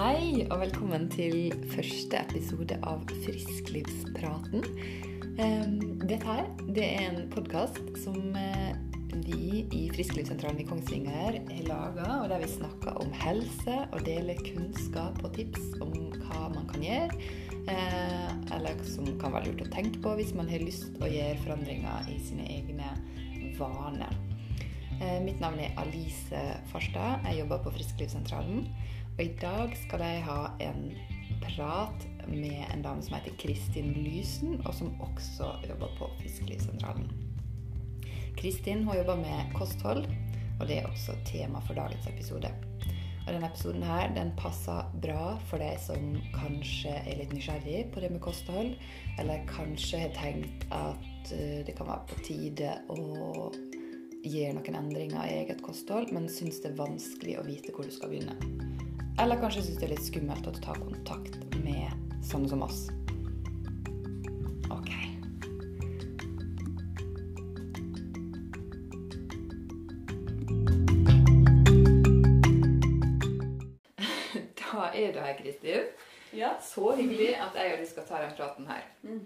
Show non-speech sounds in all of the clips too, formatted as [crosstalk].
Hei og velkommen til første episode av Frisklivspraten. Dette her det er en podkast som eh, vi i Frisklivssentralen i Kongsvinger har laga, og der vi snakker om helse og deler kunnskap og tips om hva man kan gjøre. eh, Eller som kan være lurt å tenke på hvis man har lyst å gjøre forandringer i sine egne vaner. Eh, Mitt navn er Alice Farstad. Jeg jobber på Frisklivssentralen. Og i dag skal jeg ha en prat med en dame som heter Kristin Lysen, og som også jobber på Fiskelivssentralen. Kristin hun jobber med kosthold, og det er også tema for dagens episode. Og denne episoden her, den passer bra for deg som kanskje er litt nysgjerrig på det med kosthold, eller kanskje har tenkt at eh, det kan være på tide å gjøre noen endringer i eget kosthold, men syns det er vanskelig å vite hvor du skal begynne. Eller kanskje syns det er litt skummelt å ta kontakt med sånne som oss. Ok. [laughs] Da er du her, Kristin. Ja. Så hyggelig at jeg og du skal ta den praten her. Mm.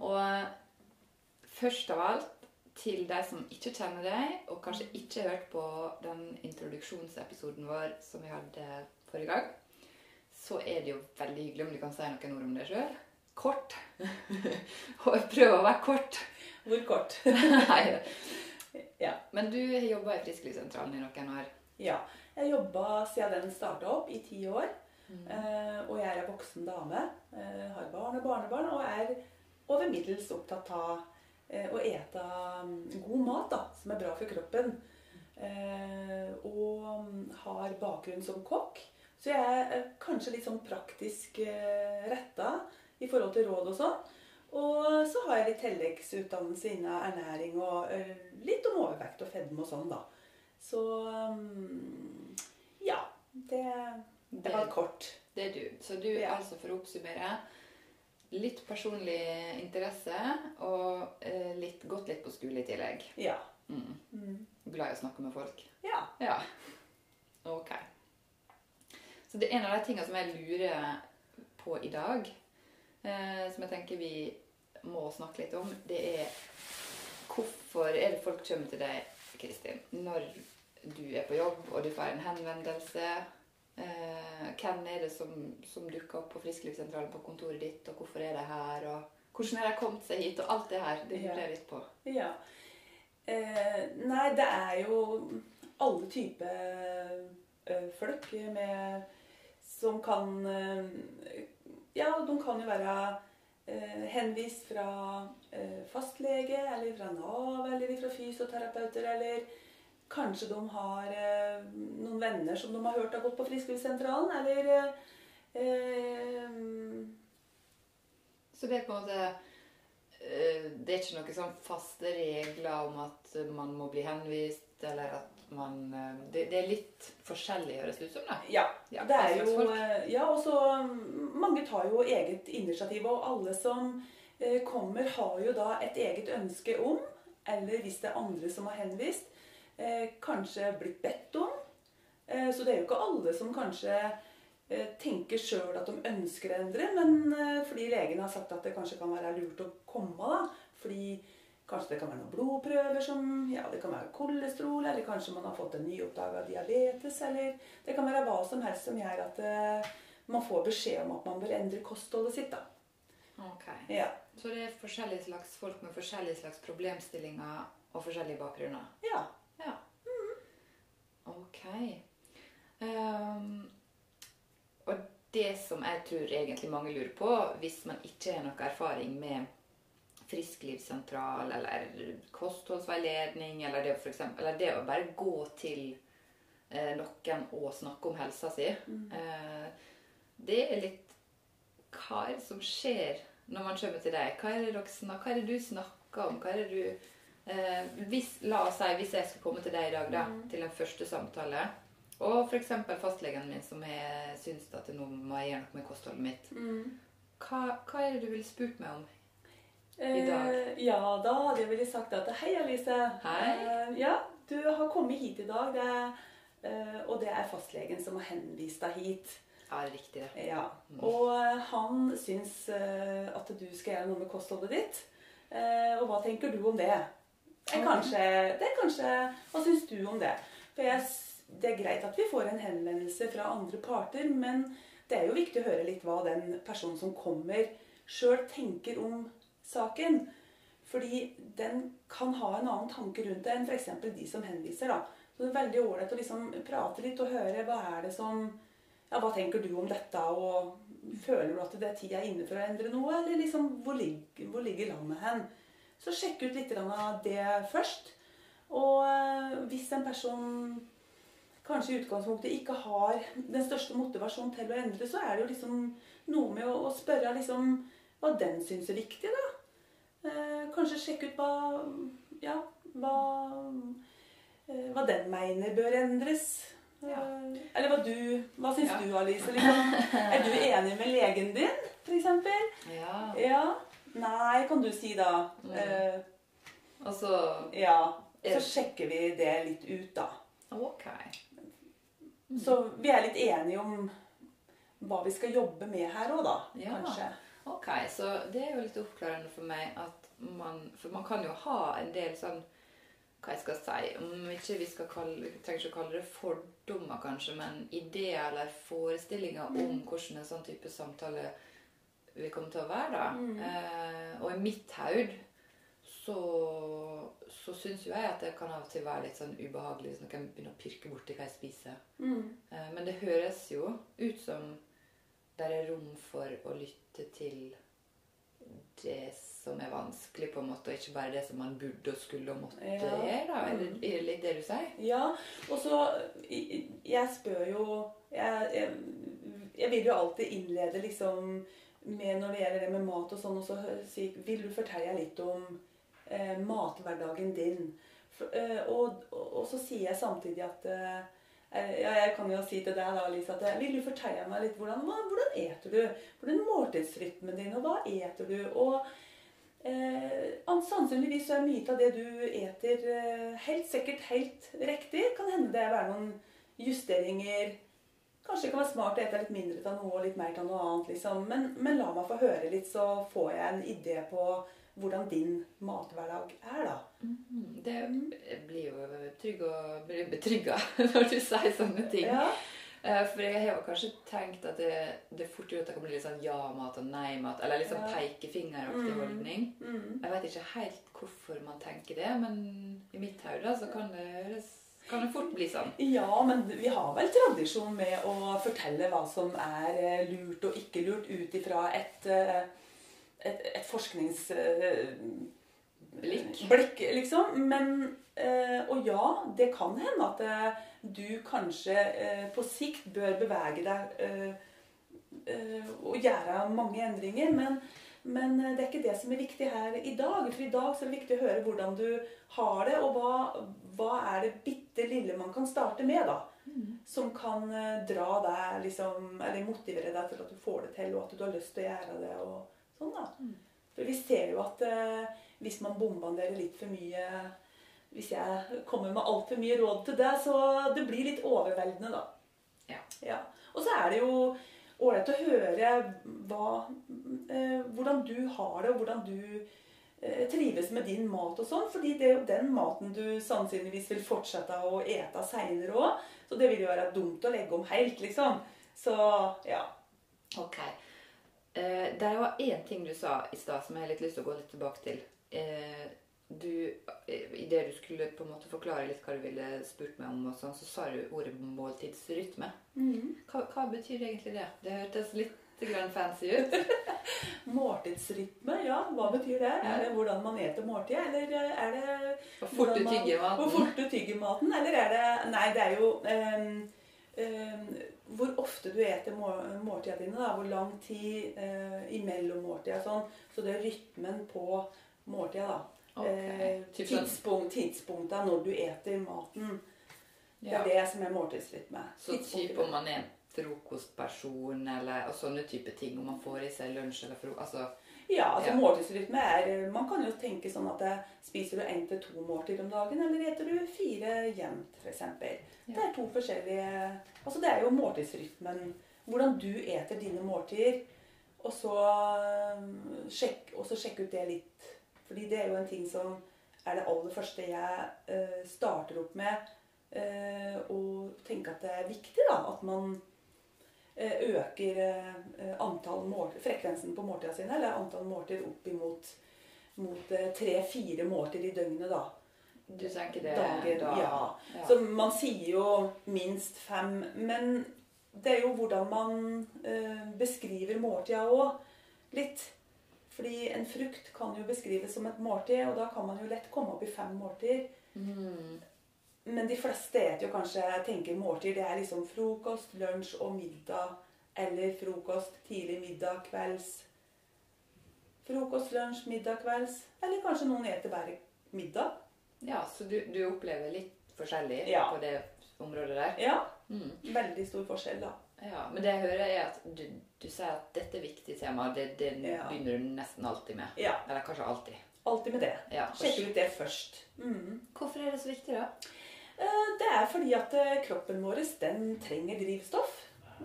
Og først av alt, til de som ikke kjenner deg, og kanskje ikke har hørt på den introduksjonsepisoden vår som vi hadde forrige gang, så er det jo veldig hyggelig om du kan si noen ord om deg sjøl. Kort. [laughs] prøv å være kort. Hvor kort? [laughs] Nei. Ja. Men du har jobba i Frisklivssentralen i noen år. ja. Jeg jobba siden den starta opp, i ti år. Eh, og jeg er en voksen dame. Eh, har barn og barnebarn og er over middels opptatt av eh, å ete mm, god mat da, som er bra for kroppen. Eh, og mm, har bakgrunn som kokk. Så jeg er eh, kanskje litt sånn praktisk eh, retta i forhold til råd og sånn. Og så har jeg litt tilleggsutdannelse innen ernæring og eh, litt om overvekt og fedme og sånn, da. Så mm, ja. Det, det var kort. Det er du. Så du, Ja. altså for å oppsummere, litt personlig interesse og litt, gått litt på skole i tillegg. Ja. Mm. Mm. Glad i å snakke med folk. Ja. Ja. Så det er en av de tingene som jeg lurer på i dag, eh, som jeg tenker vi må snakke litt om, det er hvorfor er det folk kommer til deg, Kristin, når du er på jobb og du får en henvendelse? Eh, hvem er det som, som dukker opp på Frisklivssentralen på kontoret ditt, og hvorfor er de her? og hvordan har de kommet seg hit, og alt det her. Det lurer jeg litt på. ja. Eh, nei, det er jo alle typer eh, folk med Som kan eh, Ja, de kan jo være eh, henvist fra eh, fastlege, eller fra Nav, eller fra fysioterapeuter, eller kanskje de har noen venner som de har hørt har gått på Frisklivssentralen, eller eh, Så det er på en måte Det er ikke noen sånn faste regler om at man må bli henvist, eller at man eh, Det, det er litt forskjellig, høres det ut som. da. Ja, Ja, det er jo eh, Ja, og så mm, Mange tar jo eget initiativ, og alle som eh, kommer, har jo da et eget ønske om, eller hvis det er andre som har henvist, eh, kanskje blitt bedt om. Eh, så det er jo ikke alle som kanskje eh, tenker sjøl at de ønsker å endre, men eh, fordi legen har sagt at det kanskje kan være lurt å komme, da. Fordi kanskje det kan være noen blodprøver som Ja, det kan være kolesterol, eller kanskje man har fått en nyoppdaga diabetes, eller det kan være hva som helst som gjør at uh, man får beskjed om at man bør endre kostholdet sitt, da. Ok. Ja. Så det er forskjellige slags folk med forskjellige slags problemstillinger og forskjellige bakgrunner. Ja. Ja. Ok. Ehm, og det som jeg tror egentlig mange lurer på, hvis man ikke har noe erfaring med frisklivssentral eller kostholdsveiledning, eller det, for eksempel, eller det å bare gå til eh, noen og snakke om helsa si, eh, det er litt Hva er det som skjer når man kommer til deg? Hva er det, dere snak, hva er det du snakker om? Hva er det du Eh, hvis, la oss si hvis jeg skulle komme til deg i dag da, til en første samtale, og f.eks. fastlegen min som jeg syns at nå må jeg gjøre noe med kostholdet mitt, hva, hva er det du ville spurt meg om? I dag. Eh, ja, da hadde jeg vel sagt at hei, Alice. Hei. Eh, ja, du har kommet hit i dag, det eh, og det er fastlegen som har henvist deg hit. Ja, det er riktig det. Ja. Og eh, han syns eh, at du skal gjøre noe med kostholdet ditt. Eh, og hva tenker du om det? Det er kanskje, det er kanskje Hva syns du om det? For jeg, det er greit at vi får en henvendelse fra andre parter, men det er jo viktig å høre litt hva den personen som kommer, sjøl tenker om saken. Fordi den kan ha en annen tanke rundt det enn f.eks. de som henviser. da. Så det er veldig ålreit å liksom prate litt og høre hva er det som ja, Hva tenker du om dette? Og føler du at det er tida inne for å endre noe? Eller liksom, hvor ligger, hvor ligger landet hen? Så sjekk ut litt av det først. Og eh, hvis en person kanskje i utgangspunktet ikke har den største motivasjonen til å endre, så er det jo liksom noe med å, å spørre liksom hva den syns er viktig, da. Eh, kanskje sjekke ut hva Ja, hva, eh, hva den mener bør endres. Ja. Eh, eller hva du Hva syns Ja. du, Alice? Liksom, er du enig med legen din, f.eks.? Ja. Ja. Nei, kan du si da. Mm. Eh, altså ja. Så sjekker vi det litt ut, da. Ok. Så vi er litt enige om hva vi skal jobbe med her òg, da. Ja. Kanskje. Ok, så det er jo litt oppklarende for meg at man For man kan jo ha en del sånn Hva jeg skal si Om ikke vi skal kalle, trenger ikke å kalle det fordommer, kanskje, men ideer eller forestillinger om hvordan en sånn type samtale vil komme til å være. da. Mm. Eh, og i mitt haud så, så syns jo jeg at det kan av og til være litt sånn ubehagelig hvis noen begynner å pirke borti hva jeg spiser. Mm. Eh, Men det høres jo ut som det er rom for å lytte til det som er vanskelig, på en måte, og ikke bare det som man burde og skulle og måtte Ja. gjøre. da. Er det, Mm. er det litt det du sier? Ja, og så Jeg spør jo jeg, jeg, jeg vil jo alltid innlede liksom med når det gjelder det med mat og sånn, og så si Vil du fortelle litt om eh, mathverdagen din? For, eh, og, og, så sier jeg samtidig at eh, ja, Jeg kan jo si til deg da, Lisa, at eh, vil du fortelle meg litt hvordan, hva, hvordan eter du? Hvordan er måltidsrytmen din, og hva eter du? Og Eh, sannsynligvis er mye av det du eter, eh, helt sikkert helt riktig. Kan hende det er noen justeringer. Kanskje det kan være smart å ete litt mindre av noe og litt mer av noe annet. liksom. Men, men la meg få høre litt, så får jeg en idé på hvordan din mathverdag er, da. Mm, Det blir jo trygg og betrygga [laughs] når du sier sånne ting. Ja. Eh, For jeg har kanskje tenkt at det, det fort gjort at det kan bli litt sånn ja-mat og nei-mat. Eller litt sånn Ja. pekefingeraktig Mm. holdning. Mm. Jeg vet ikke helt hvorfor man tenker det, men i mitt hode så kan det, høres- kan det fort bli sånn. Ja, men vi har vel tradisjon med å fortelle hva som er eh, lurt og ikke lurt ut ifra et, eh, et, et forsknings... eh, Blikk. Liksom. Men eh, Og ja, det kan hende at eh, du kanskje på sikt bør bevege deg og gjøre mange endringer. Men, men det er ikke det som er viktig her i dag. For i dag så er det viktig å høre hvordan du har det, og hva, hva er det bitte lille man kan starte med, da. Som kan dra deg, liksom, eller motivere deg til at du får det til, og at du har lyst til å gjøre det. og da. For vi ser jo at eh, hvis man bombanderer litt for mye Hvis jeg kommer med altfor mye råd til deg, så det blir litt overveldende, da. Ja. Og så er det jo ålreit å høre hva, eh, hvordan du har det, og hvordan du eh, trives med din mat og sånn. Fordi det er jo den maten du sannsynligvis vil fortsette å ete seinere òg. Så det vil jo være dumt å legge om helt, liksom. Så ja. Ok. Eh, er jo én ting du sa i stad som jeg har litt lyst til å gå litt tilbake til. Eh, du, eh, I det du skulle på en måte forklare litt hva du ville spurt meg om, og sånn, så sa du ordet måltidsrytme. Hva, hva betyr egentlig det? Det hørtes litt grann fancy ut. [laughs] Måltidsrytme, ja. Hva betyr det? Er det hvordan man eter måltidet? eller er det Hvor fort du tygger maten? Hvor fort du tygger maten, eller er det Nei, det er jo ehm, hvor ofte du eter må- måltidene dine. Da. Hvor lang tid eh, imellom måltida. Sånn. Så det er rytmen på måltida. da. Ok. Eh, sånn- tidspunkt, tidspunktet når du eter maten. Det Ja. er det som er måltidsrytme. Så typ om man er en frokostperson eller og sånne type ting, om man får i seg lunsj eller frokost altså, Ja, altså Ja. måltidsrytme er Man kan jo tenke sånn at eh, spiser du én til to måltider om dagen, eller eter du fire jevnt, f.eks. Det er to forskjellige Altså det er jo måltidsrytmen hvordan du eter dine måltider. Og så, øh, sjekk, og så sjekke ut det litt. Fordi det er jo en ting som er det aller første jeg uh, starter opp med. Uh, og tenker at det er viktig da, at man øker øh, antall måltid, frekvensen på måltidene sine, eller antall måltider opp imot mot øh, tre-fire måltider i døgnet. da. Du tenker det Dager, da ja. ja. Så man sier jo minst fem. Men det er jo hvordan man eh, beskriver måltida òg. Litt. Fordi en frukt kan jo beskrives som et måltid, og da kan man jo lett komme opp i fem måltider. Mm. Men de fleste vet jo kanskje tenker måltid det er liksom frokost, lunsj og middag. Eller frokost, tidlig middag, kvelds. Frokost, lunsj, middag, kvelds. Eller kanskje noen eter bare middag. ja, så du, du opplever litt forskjellig Ja. på det området der? Ja, Mm. veldig stor forskjell, da. Ja, men det jeg hører er at du, du sier at dette er viktig tema. Det, det Ja. begynner du nesten alltid med. Ja, Eller kanskje alltid. alltid med det. Ja. Sjekke ut det først. Mm. Hvorfor er det så viktig, da? Fordi at eh, kroppen vår den trenger drivstoff.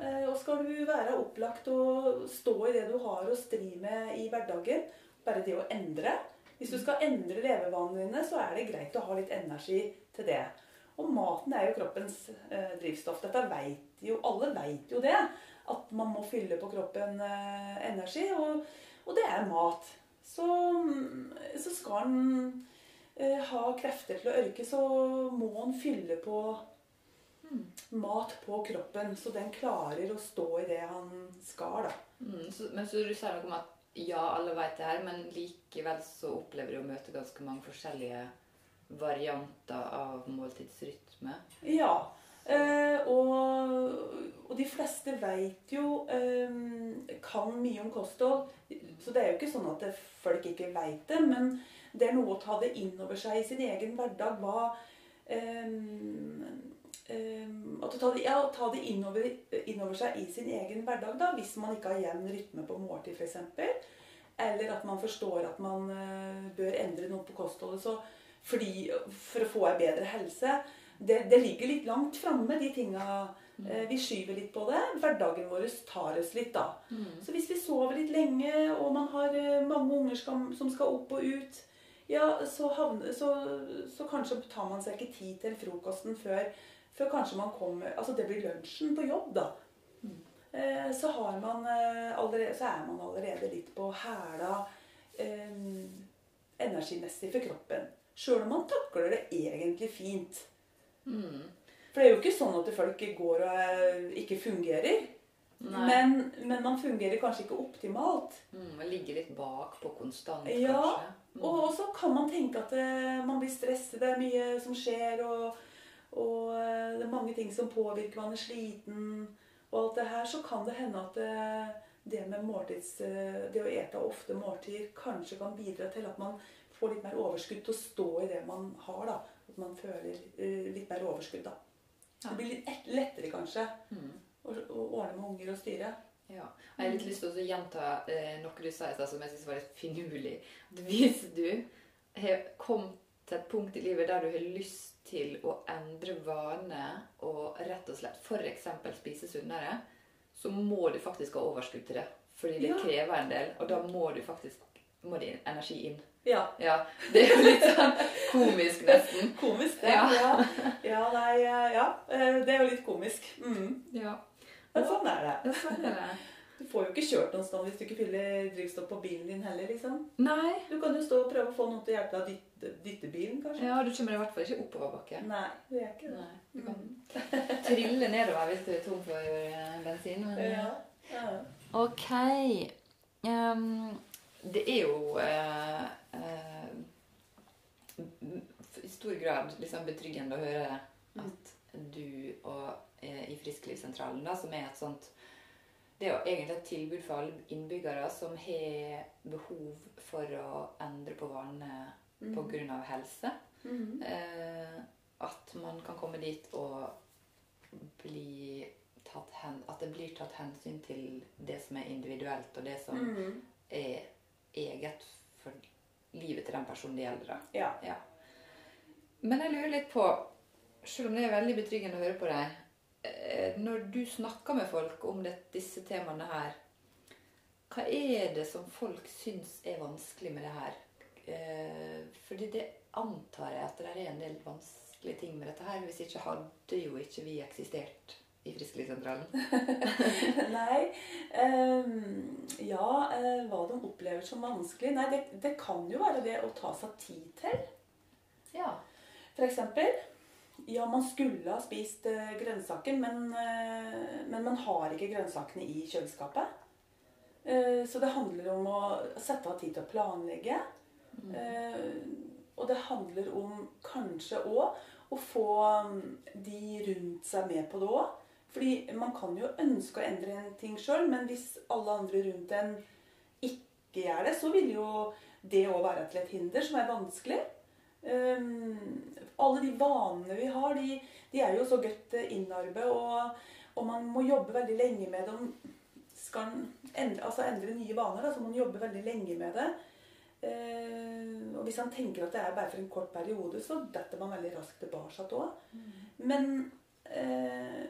Eh, Og skal du være opplagt og stå i det du har å stri med i hverdagen, bare det å endre Hvis du skal endre levevanene dine, så er det greit å ha litt energi til det. Og maten er jo kroppens eh, drivstoff. Dette vet jo Alle vet jo det. At man må fylle på kroppen eh, energi. Og, og det er mat. Så, mm, så skal en eh, ha krefter til å ørke, så må han fylle på Mm. mat på kroppen, så den klarer å stå i det han skal. da. Mm, så, men så du sier noe om at ja, alle vet det her, men likevel så opplever du å møte ganske mange forskjellige varianter av måltidsrytme. Ja. Eh, og, og de fleste veit jo eh, Kan mye om kosthold. Så det er jo ikke sånn at folk ikke veit det, men det er noe å ta det inn over seg i sin egen hverdag. Hva Um, At ta det, ja, ta det innover, innover seg i sin egen hverdag, da, hvis man ikke har jevn rytme på måltid f.eks. Eller at man forstår at man uh, bør endre noe på kostholdet så fordi, for å få ei bedre helse det, det ligger litt langt framme, de tinga. Eh, Vi skyver litt på det. Hverdagen vår tar oss litt, da. Mm. Så hvis vi sover litt lenge, og man har eh, mange unger skal, som skal opp og ut, ja, så, havner, så, så kanskje tar man seg ikke tid til frokosten før, før kanskje man kommer Altså det blir lunsjen på jobb, da. Mm. Eh, Så, har man, eh, allerede, så er man allerede litt på hæla eh, energimessig for kroppen. Sjøl om man takler det egentlig fint. Mm. For det er jo ikke sånn at folk går og eh, ikke fungerer. Men, men man fungerer kanskje ikke optimalt. Mm, man ligger litt bak på konstant, Ja, kanskje. Mm. Og så kan man tenke at eh, man blir stresset, det er mye som skjer, og, og eh, det er mange ting som påvirker, man er sliten, og alt det her, så kan det hende at eh, det med måltids, det å ete ofte måltider kanskje kan bidra til at man får litt mer overskudd til å stå i det man har. da. At man føler eh, litt mer overskudd. da. Ja. Det blir litt lettere kanskje Mm. å, å ordne med unger og styre. Ja. Jeg har litt lyst til å gjenta eh, noe du sa i stad som jeg syns var litt finurlig. Hvis du har kommet til et punkt i livet der du har lyst til å endre vaner og rett og slett f.eks. spise sunnere, så må du faktisk ha overskudd til det. Fordi det Ja. krever en del, og da må du faktisk må det energi inn. Ja. Ja, Det er jo litt sånn komisk, nesten. [laughs] Komisk, det. Ja. Ja. Ja, nei, eh, ja. eh, Det er jo litt komisk. Mm. Ja, Men sånn er det. er sånn er det. [laughs] Du får jo ikke kjørt noen sted hvis du ikke fyller drivstoff på bilen din heller. liksom. Nei. Du kan jo stå og prøve å få noen til å hjelpe deg å dytte, dytte bilen, kanskje. Ja, du kommer i hvert fall ikke oppoverbakke. Nei, det er ikke det. Nei, du kan [laughs] trille nedover hvis du er tom for eh, bensin. Men, Ja. ja. Ok. Ehm, det er jo eh, eh, i stor grad liksom betryggende å høre at du og eh, i Frisklivssentralen, da, som er et sånt Det er jo egentlig et tilbud for alle innbyggere som har behov for å endre på vanene Mm. pga. helse. Mm. Eh, at man kan komme dit og bli tatt hen, At det blir tatt hensyn til det som er individuelt, og det som mm. er eget for livet til den personen det gjelder. da. Ja. Men jeg lurer litt på, selv om det er veldig betryggende å høre på deg, eh, når du snakker med folk om det, disse temaene her, hva er det som folk syns er vanskelig med det her? Eh, fordi det antar jeg at det er en del vanskelige ting med dette her. Hvis ikke hadde jo ikke vi eksistert i Frisklivssentralen. [laughs] [laughs] Nei. Um, ja, eh, hva de opplever som vanskelig Nei, det, det kan jo være det å ta seg tid til. Ja. For eksempel. Ja, man skulle ha spist eh, grønnsaker, men, eh, men man har ikke grønnsakene i kjøleskapet. Så det handler om å sette av tid til å planlegge. Eh, og det handler om kanskje òg å få mm, de rundt seg med på det òg. Fordi man kan jo ønske å endre en ting sjøl, men hvis alle andre rundt en ikke gjør det, så vil jo det òg være til et hinder som er vanskelig. Um, alle de vanene vi har, de, de er jo så godt innarbeidet, og, og man må jobbe veldig lenge med dem. Skal en endre, altså endre nye vaner, da, så må man jobbe veldig lenge med det. Uh, og hvis han tenker at det er bare for en kort periode, så detter man veldig raskt tilbake òg. Men, eh,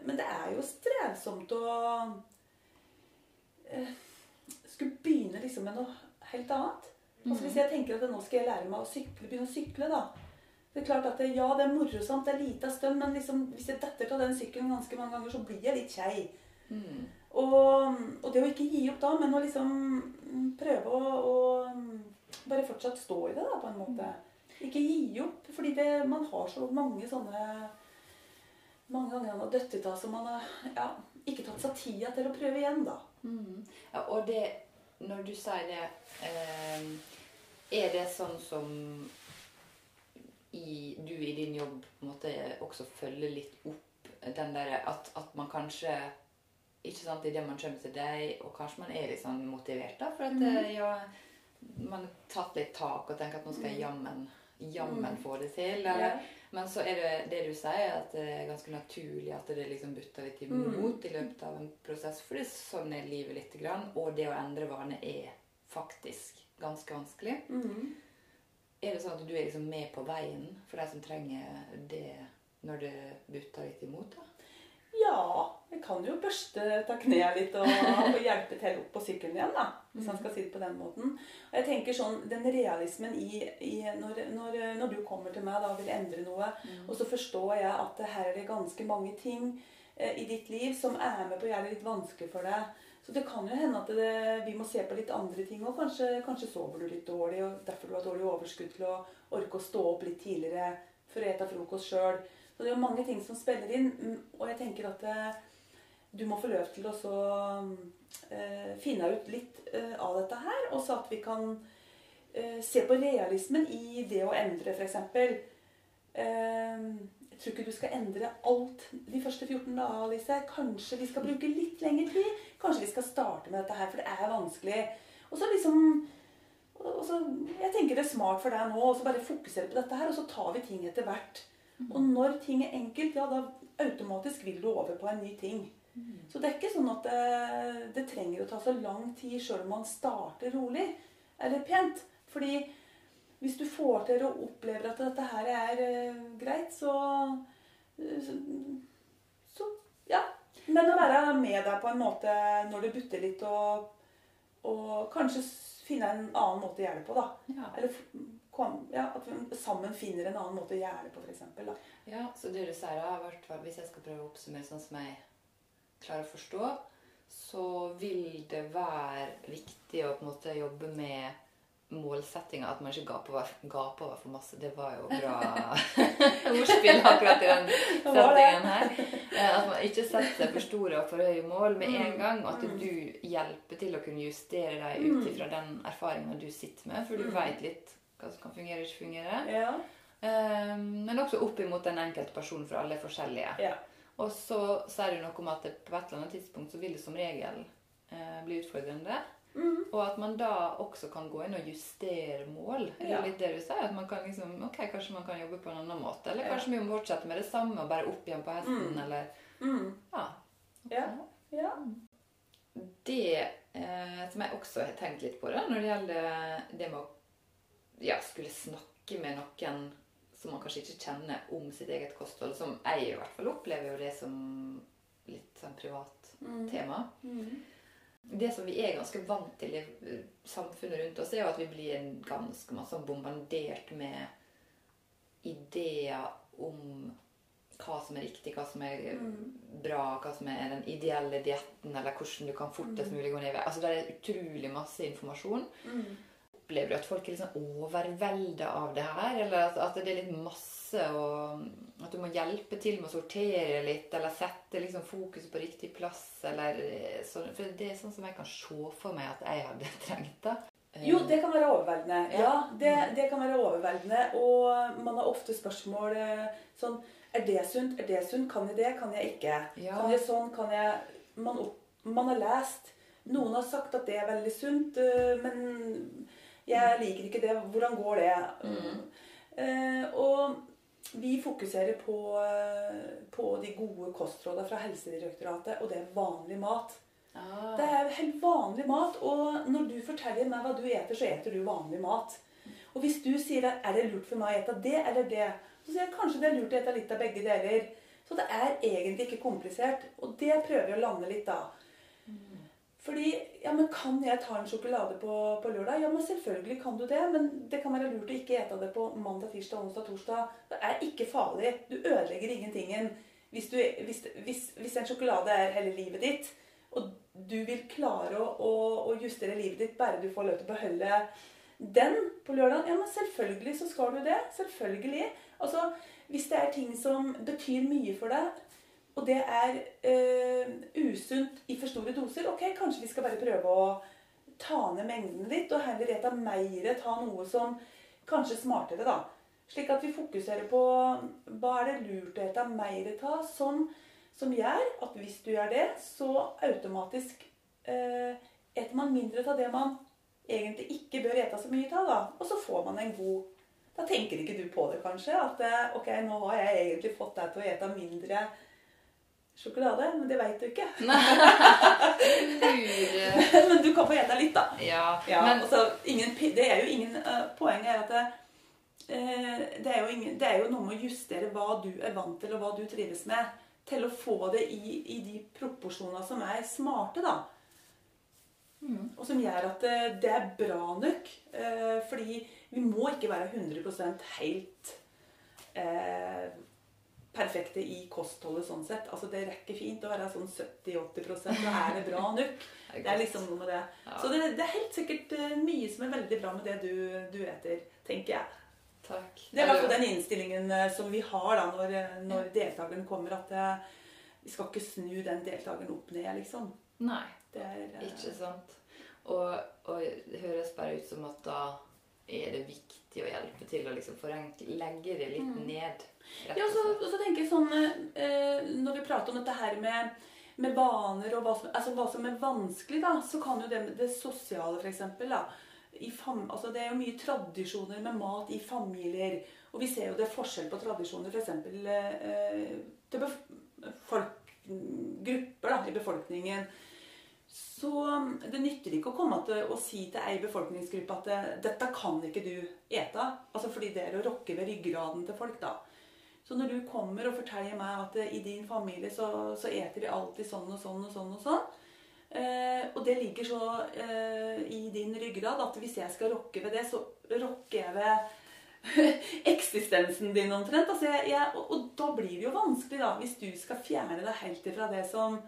men det er jo strevsomt å eh, skulle begynne liksom med noe helt annet. Altså Hvis jeg tenker at nå skal jeg lære meg å sykle, begynne å sykle, da. Det er klart at det, Ja, det er morosomt, det er lite av stønn, men liksom, hvis jeg detter av den sykkelen ganske mange ganger, så blir jeg litt kjei. Mm. Og, og det å ikke gi opp da, men å liksom prøve å, å bare fortsatt stå i det, da, på en måte. Ikke gi opp, fordi det, man har så mange sånne Mange ganger man har dødd ut av som man har ja, ikke tatt seg tida til å prøve igjen, da. Mm. Ja, og det Når du sier det eh, Er det sånn som i, du i din jobb måtte også følger litt opp den derre at, at man kanskje ikke sant, Idet man kommer til deg, og kanskje man er litt sånn motivert, da, for at Mhm. eh, ja, man har tatt litt tak og tenker at nå skal jeg jammen, jammen Mhm. få det til. Eller. Men så er det det du sier, at det er ganske naturlig at det liksom butter litt imot i løpet av en prosess. For det er sånn er livet lite grann. Og det å endre vane er faktisk ganske vanskelig. Mhm. Er det sånn at du er liksom med på veien for de som trenger det når det butter litt imot? da? Ja, jeg kan jo børste ta knærne litt og, og hjelpe til opp på sykkelen igjen, da. Hvis han skal si det på den måten. Og jeg tenker sånn, Den realismen i, i når, når, når du kommer til meg da vil endre noe, og så forstår jeg at her er det ganske mange ting eh, i ditt liv som er med på å gjøre det litt vanskelig for deg. Så det kan jo hende at det, vi må se på litt andre ting òg. Kanskje, kanskje sover du litt dårlig, og derfor du har dårlig overskudd til å orke å stå opp litt tidligere for å ete frokost sjøl. Så det er jo mange ting som spiller inn. mm, Og jeg tenker at eh, du må få lov til å så, uh, finne ut litt uh, av dette her. Og så at vi kan uh, se på realismen i det å endre, f.eks. Jeg tror ikke du skal endre alt de første 14 dagene, Lise. Kanskje vi skal bruke litt lengre tid. Kanskje vi skal starte med dette her, for det er vanskelig. Og så liksom og så, Jeg tenker det er smart for deg nå å bare fokusere på dette her, og så tar vi ting etter hvert. Og når ting er enkelt, ja, da automatisk vil du over på en ny ting. Så det er ikke sånn at det, det trenger å ta så lang tid sjøl om man starter rolig eller pent. Fordi hvis du får til å oppleve at dette her er eh, greit, så, så Så ja. Men å være med deg på en måte når det butter litt, og, og kanskje finne en annen måte å gjøre det på, da. Ja. Eller kom, ja, at vi sammen finner en annen måte å gjøre det på, f.eks. Ja, så det du sier har vært, hvis jeg skal prøve å oppsummere sånn som jeg klarer å forstå, så vil det være viktig å på en måte jobbe med målsettinga. At man ikke gaper over, gaper over for masse. Det var jo bra [laughs] ordspill akkurat i den [laughs] settingen her. Eh, At man ikke setter seg for store og for høye mål med en Mm. gang. Og at Mm. du hjelper til å kunne justere deg ut Mm. ifra den erfaringa du sitter med. For du veit litt hva som kan fungere og ikke fungere. Ja. Um, Men også opp imot den enkelte personen, for alle er forskjellige. ja. Og så sier du noe om at det på et eller annet tidspunkt så vil det som regel uh, bli utfordrende. Mm. Og at man da også kan gå inn og justere mål. Er det Ja. litt det du sier? At man kan liksom, ok, kanskje man kan jobbe på en annen måte. Eller kanskje vi må fortsette med det samme og bare opp igjen på hesten. Mm. Eller, Mm. ja. Ja. ja. Det eh, som jeg også har tenkt litt på da, når det gjelder det med å ja, skulle snakke med noen som man kanskje ikke kjenner om sitt eget kosthold, som jeg i hvert fall opplever jo det som litt sånn privat Mm. tema. Mm. Det som vi er ganske vant til i samfunnet rundt oss, er jo at vi blir en ganske masse bombardert med ideer om hva som er riktig, hva som er Mm. bra, hva som er den ideelle dietten, eller hvordan du kan fortest mulig gå ned i vei. Altså, det er utrolig masse informasjon. Mm. Opplever du at folk er litt sånn overvelda av det her? Eller at, at det er litt masse, og at du må hjelpe til med å sortere litt, eller sette liksom fokuset på riktig plass, eller sånn. For det er sånn som jeg kan se for meg at jeg hadde [laughs] trengt, da. Eh, Jo, det kan være overveldende. Ja. Det, det kan være overveldende. Og man har ofte spørsmål eh, sånn Er det sunt? Er det sunt? Kan jeg det? Kan jeg ikke? Ja. Kan jeg sånn? Kan jeg man, man har lest Noen har sagt at det er veldig sunt, eh, men jeg liker ikke det. Hvordan går det? Mm. Eh, og vi fokuserer på, eh, på de gode kostrådene fra Helsedirektoratet, og det er vanlig mat. Ah. Det er helt vanlig mat, og når du forteller meg hva du eter, så eter du vanlig mat. Og hvis du sier at er det lurt for meg å ete det eller det, så sier jeg kanskje det er lurt å ete litt av begge deler. Så det er egentlig ikke komplisert, og det prøver vi å lande litt da. Fordi, ja, men kan jeg ta en sjokolade på, på lørdag? Ja, men selvfølgelig kan du det, men det kan være lurt å ikke ete det på mandag, tirsdag, onsdag, torsdag. Det er ikke farlig. Du ødelegger ingentingen. Hvis, du, hvis, hvis, hvis en sjokolade er hele livet ditt, og du vil klare å, å, å justere livet ditt bare du får lov til å beholde den på lørdag, ja, men selvfølgelig så skal du det. Selvfølgelig. Altså, hvis det er ting som betyr mye for deg, og det er eh, usunt i for store doser, ok, kanskje vi skal bare prøve å ta ned mengden litt, og heller ete mer, ta noe som kanskje smartere, da. Slik at vi fokuserer på hva er det lurt å ete mer av, som, som gjør at hvis du gjør det, så automatisk eh, eter man mindre av det man egentlig ikke bør ete så mye av, da. Og så får man en god Da tenker ikke du på det, kanskje, at eh, ok, nå har jeg egentlig fått deg til å ete mindre sjokolade, men det veit du ikke. [laughs] [laughs] Men du kan få gjette litt, da. Ja, Ja, men altså, ingen, det er jo ingen uh, Poenget er at det, uh, det, er ingen, det er jo noe med å justere hva du er vant til, og hva du trives med, til å få det i, i de proporsjonene som er smarte, da. Mm. Og som gjør at det, det er bra nok. Uh, fordi vi må ikke være 100 helt eh, perfekte i kostholdet sånn sett. Altså Det rekker fint å være sånn 70-80% Da er det bra nok. [laughs] Det er liksom noe med det. Så det, det er helt sikkert eh, mye som er veldig bra med det du, du eter, tenker jeg. Takk. Det er i hvert fall den innstillingen eh, som vi har da når, eh, når deltakeren kommer, at det, vi skal ikke snu den deltakeren opp ned, liksom. Nei, Det er, ikke sant. Og, og det høres bare ut som at da er det viktig å hjelpe til å liksom forenkle, legge det litt Mm. ned. Ja, så, og så tenker jeg sånn eh, Når vi prater om dette her med, med vaner og hva som, altså hva som er vanskelig, da, så kan jo det det sosiale, f.eks. Altså det er jo mye tradisjoner med mat i familier. Og vi ser jo det er forskjell på tradisjoner f.eks. Eh, til folk, grupper da, i befolkningen. Så det nytter ikke å komme til å si til ei befolkningsgruppe at eh, 'dette kan ikke du ete'. Altså fordi det er å rokke ved ryggraden til folk, da. Så når du kommer og forteller meg at eh, i din familie så, så eter vi alltid sånn og sånn og sånn og sånn, eh, og det ligger så eh, i din ryggrad at hvis jeg skal rokke ved det, så rokker jeg ved [laughs] eksistensen din omtrent. Altså jeg, jeg, og, og da blir det jo vanskelig, da, hvis du skal fjerne deg helt ifra det som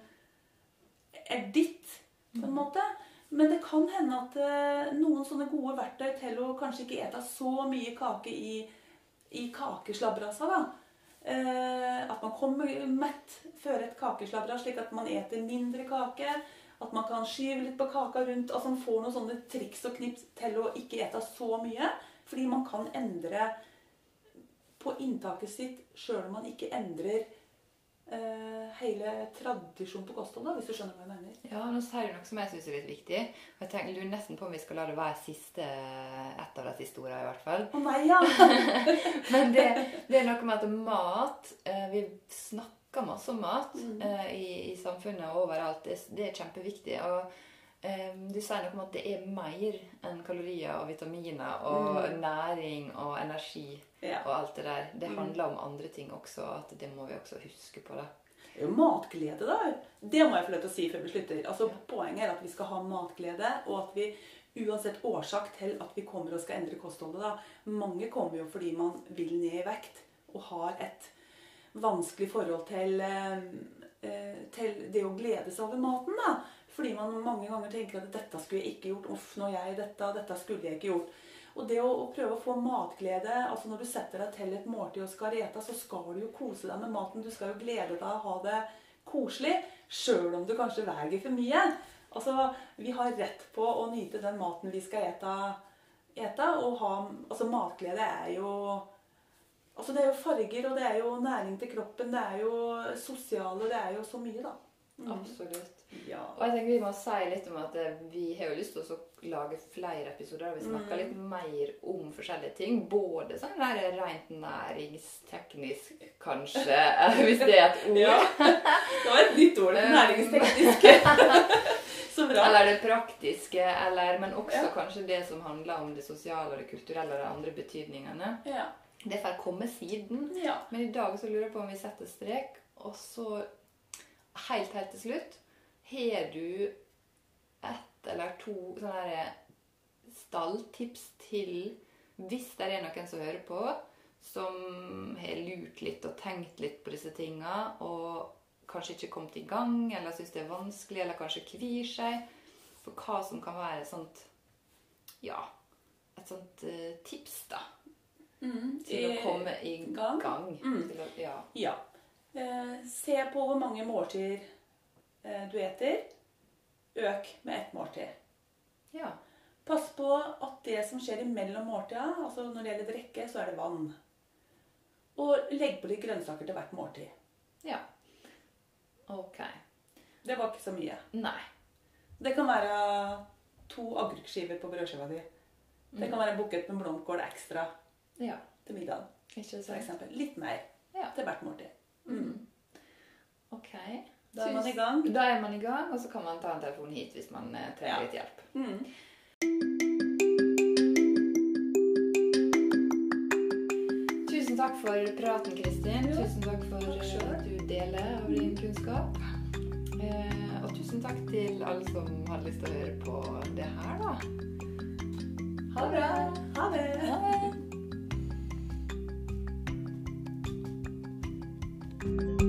er ditt, på en måte. Men det kan hende at eh, noen sånne gode verktøy til å kanskje ikke ete så mye kake i, i kakeslabrasa, da. Eh, at man kommer mett før et kakeslabras, slik at man eter mindre kake. At man kan skyve litt på kaka rundt. Altså man får noen sånne triks og knips til å ikke ete så mye. Fordi man kan endre på inntaket sitt sjøl om man ikke endrer hele tradisjonen på kostholdet, hvis du skjønner hva jeg mener. Ja, nå sier du noe som jeg syns er litt viktig. Jeg tenker, lurer nesten på om vi skal la det være siste, et av de siste ordene, i hvert fall. Å nei, ja! [laughs] Men det, det er noe med at mat eh, Vi snakker masse om mat Mm. eh, i, i samfunnet og overalt. Det, det er kjempeviktig. Og eh, du sier noe om at det er mer enn kalorier og vitaminer og Mm. næring og energi ja. og alt det der. Det Mm. handler om andre ting også, at det må vi også huske på. da. Det er jo matglede, da. Det må jeg få lov til å si før vi slutter. Altså, Poenget er at vi skal ha matglede, og at vi uansett årsak til at vi kommer og skal endre kostholdet. da. Mange kommer jo fordi man vil ned i vekt og har et vanskelig forhold til, eh, eh, til det å glede seg over maten. da. Fordi man mange ganger tenker at 'dette skulle jeg ikke gjort', 'uff, nå jeg dette, dette skulle jeg ikke gjort'. Og det å, å, prøve å få matglede altså Når du setter deg til et måltid og skal ete, så skal du jo kose deg med maten. Du skal jo glede deg og ha det koselig, sjøl om du kanskje veier for mye. Altså, Vi har rett på å nyte den maten vi skal ete. ete og ha, altså Matglede er jo altså Det er jo farger, og det er jo næring til kroppen, det er jo sosiale Det er jo så mye, da. Mm. Absolutt. Ja. Og jeg tenker Vi må si litt om at eh, vi har jo lyst til å lage flere episoder der vi snakker Mm. litt mer om forskjellige ting. Både sånn der rent næringsteknisk, kanskje, [laughs] hvis det er et ord. Ja. Det var et nytt ord. Um. Næringsteknisk. [laughs] så bra. Eller det praktiske, eller, men også Ja. kanskje det som handler om det sosiale og det kulturelle og de andre betydningene. Ja. Det får komme siden. ja. Men i dag så lurer jeg på om vi setter strek, og så helt, helt til slutt Har du ett eller to sånne her stalltips til hvis det er noen som hører på, som har lurt litt og tenkt litt på disse tinga, og kanskje ikke kommet i gang, eller syns det er vanskelig, eller kanskje kvir seg for hva som kan være et sånt Ja, et sånt eh, tips, da. Mm. Til å Eh, komme i gang. gang. Mm. Å, ja. Ja. Eh, se på hvor mange måltider eh, du eter. Øk med ett måltid. ja. Pass på at det som skjer imellom måltida, altså når det gjelder drikke, så er det vann. Og legg på litt grønnsaker til hvert måltid. Ja. Ok. Det var ikke så mye. Nei. Det kan være to agurkskiver på brødskiva di. Det kan være en bukett med blomkål ekstra Ja. til middagen. Ikke For sant? eksempel. Litt mer Ja. til hvert måltid. Mm. Ok. Da er man i gang. Da er man i gang, og så kan man ta en telefon hit hvis man eh, trenger Ja. litt hjelp. Mm. Tusen takk for praten, Kristin. Jo. Tusen takk for takk eh, at du deler av din kunnskap. Eh, og tusen takk til alle som hadde lyst til å høre på det her, da. Ha det bra. Ha det. Ha det. thank you